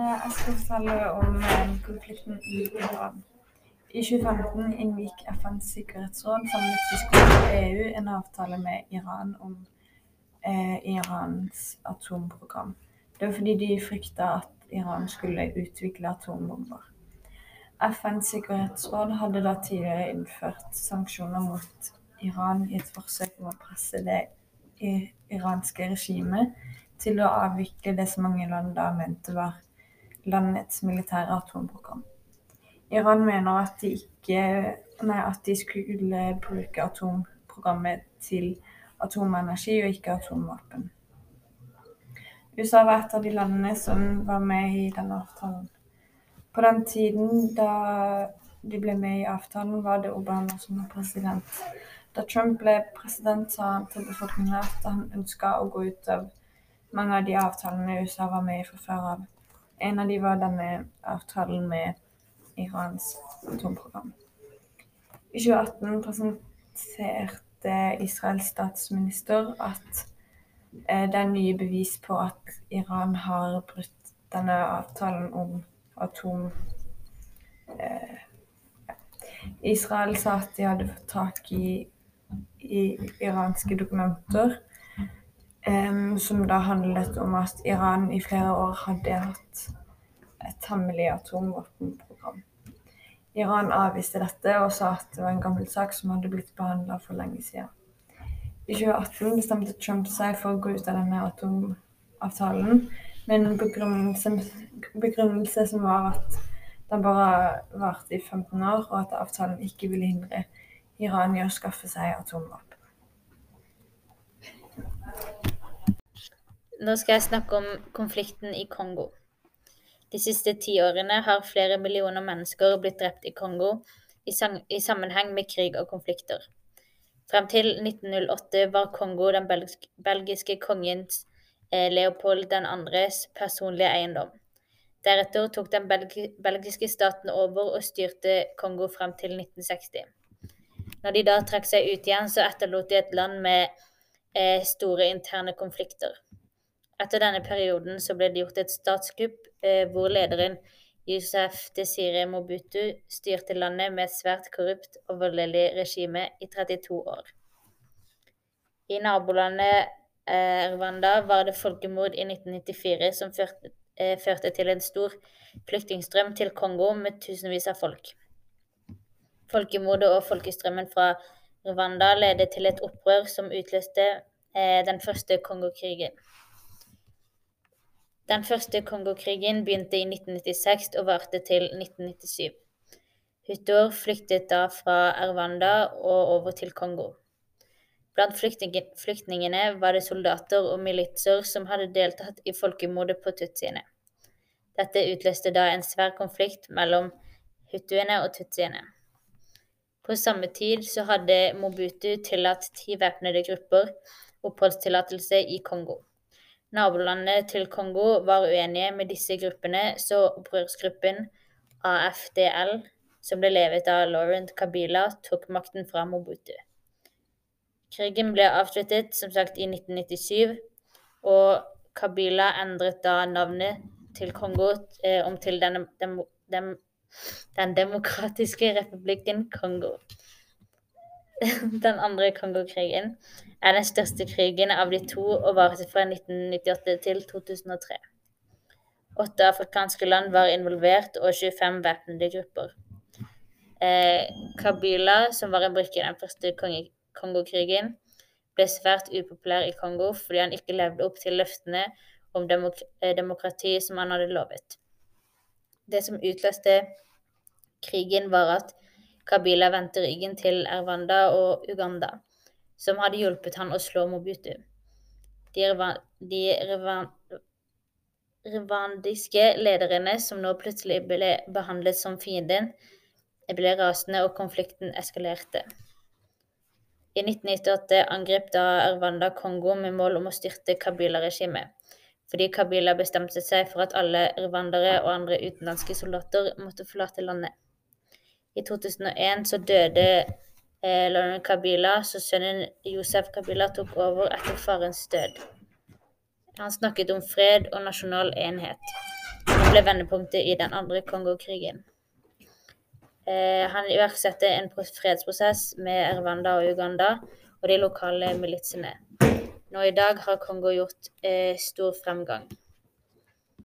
Eh, Jeg skal fortelle om eh, konflikten i Iran. I 2015 inngikk FNs sikkerhetsråd sammen med Tyskland og EU en avtale med Iran om eh, Irans atomprogram. Det var fordi de frykta at Iran skulle utvikle atombomber. FNs sikkerhetsråd hadde da tidligere innført sanksjoner mot Iran i et forsøk om å presse det iranske regimet til å avvikle det som mange land da mente var landets militære atomprogram. Iran mener at de, ikke, nei, at de skulle bruke atomprogrammet til atomenergi og ikke atomvåpen. USA var et av de landene som var med i denne avtalen. På den tiden da de ble med i avtalen, var det Obama som var president. Da Trump ble president, sa han til befolkningen at han ønska å gå ut av mange av de avtalene USA var med i fra før av. En av de var denne avtalen med Irans atomprogram. I 2018 presenterte Israels statsminister at eh, det er nye bevis på at Iran har brutt denne avtalen om atom... Eh. Israel sa at de hadde fått tak i, i iranske dokumenter em, som da handlet om at Iran i flere år hadde hatt et hemmelig atomvåpenprogram. Iran avviste dette og sa at det var en gammel sak som hadde blitt behandla for lenge siden. I 2018 bestemte Trump seg for å gå ut av denne atomavtalen med en begrunnelse, begrunnelse som var at den bare varte i 15 år, og at avtalen ikke ville hindre Iran i å skaffe seg atomvåpen. Nå skal jeg snakke om konflikten i Kongo. De siste ti årene har flere millioner mennesker blitt drept i Kongo i, i sammenheng med krig og konflikter. Frem til 1908 var Kongo den belg belgiske kongens eh, Leopold 2.s personlige eiendom. Deretter tok den belg belgiske staten over og styrte Kongo frem til 1960. Når de da trakk seg ut igjen, så etterlot de et land med eh, store interne konflikter. Etter denne perioden så ble det gjort et statskupp eh, hvor lederen Yusuf Desire Mobutu styrte landet med et svært korrupt og voldelig regime i 32 år. I nabolandet eh, Rwanda var det folkemord i 1994 som førte, eh, førte til en stor flyktningstrøm til Kongo med tusenvis av folk. Folkemordet og folkestrømmen fra Rwanda ledet til et opprør som utløste eh, den første Kongokrigen. Den første Kongokrigen begynte i 1996 og varte til 1997. Hutuer flyktet da fra Rwanda og over til Kongo. Blant flyktningene var det soldater og militser som hadde deltatt i folkemordet på tutsiene. Dette utløste da en svær konflikt mellom hutuene og tutsiene. På samme tid så hadde Mobutu tillatt ti væpnede grupper oppholdstillatelse i Kongo. Nabolandene til Kongo var uenige med disse gruppene, så opprørsgruppen AFDL, som ble levet av Laurent Kabila, tok makten fra Mobutu. Krigen ble avsluttet som sagt i 1997, og Kabila endret da navnet til Kongo eh, om til den, dem, dem, den demokratiske republikken Kongo. Den andre Kongokrigen er den største krigen av de to og varte fra 1998 til 2003. Åtte afrikanske land var involvert, og 25 væpnede grupper. Eh, Kabila, som var en brikke i den første Kongokrigen, ble svært upopulær i Kongo fordi han ikke levde opp til løftene om demok eh, demokrati som han hadde lovet. Det som utløste krigen, var at Kabila vendte ryggen til Rwanda og Uganda, som hadde hjulpet han å slå Mobutu. De, de rwandiske lederne, som nå plutselig ble behandlet som fienden, ble rasende og konflikten eskalerte. I 1998 angrep da Rwanda Kongo med mål om å styrte Kabila-regimet, fordi Kabila bestemte seg for at alle rwandere og andre utenlandske soldater måtte forlate landet. I 2001 så døde eh, Lauren Kabila, så sønnen Josef Kabila tok over etter farens død. Han snakket om fred og nasjonal enhet. Han ble vendepunktet i den andre Kongo-krigen. Eh, han iverksatte en fredsprosess med Rwanda og Uganda og de lokale militsene. Nå i dag har Kongo gjort eh, stor fremgang.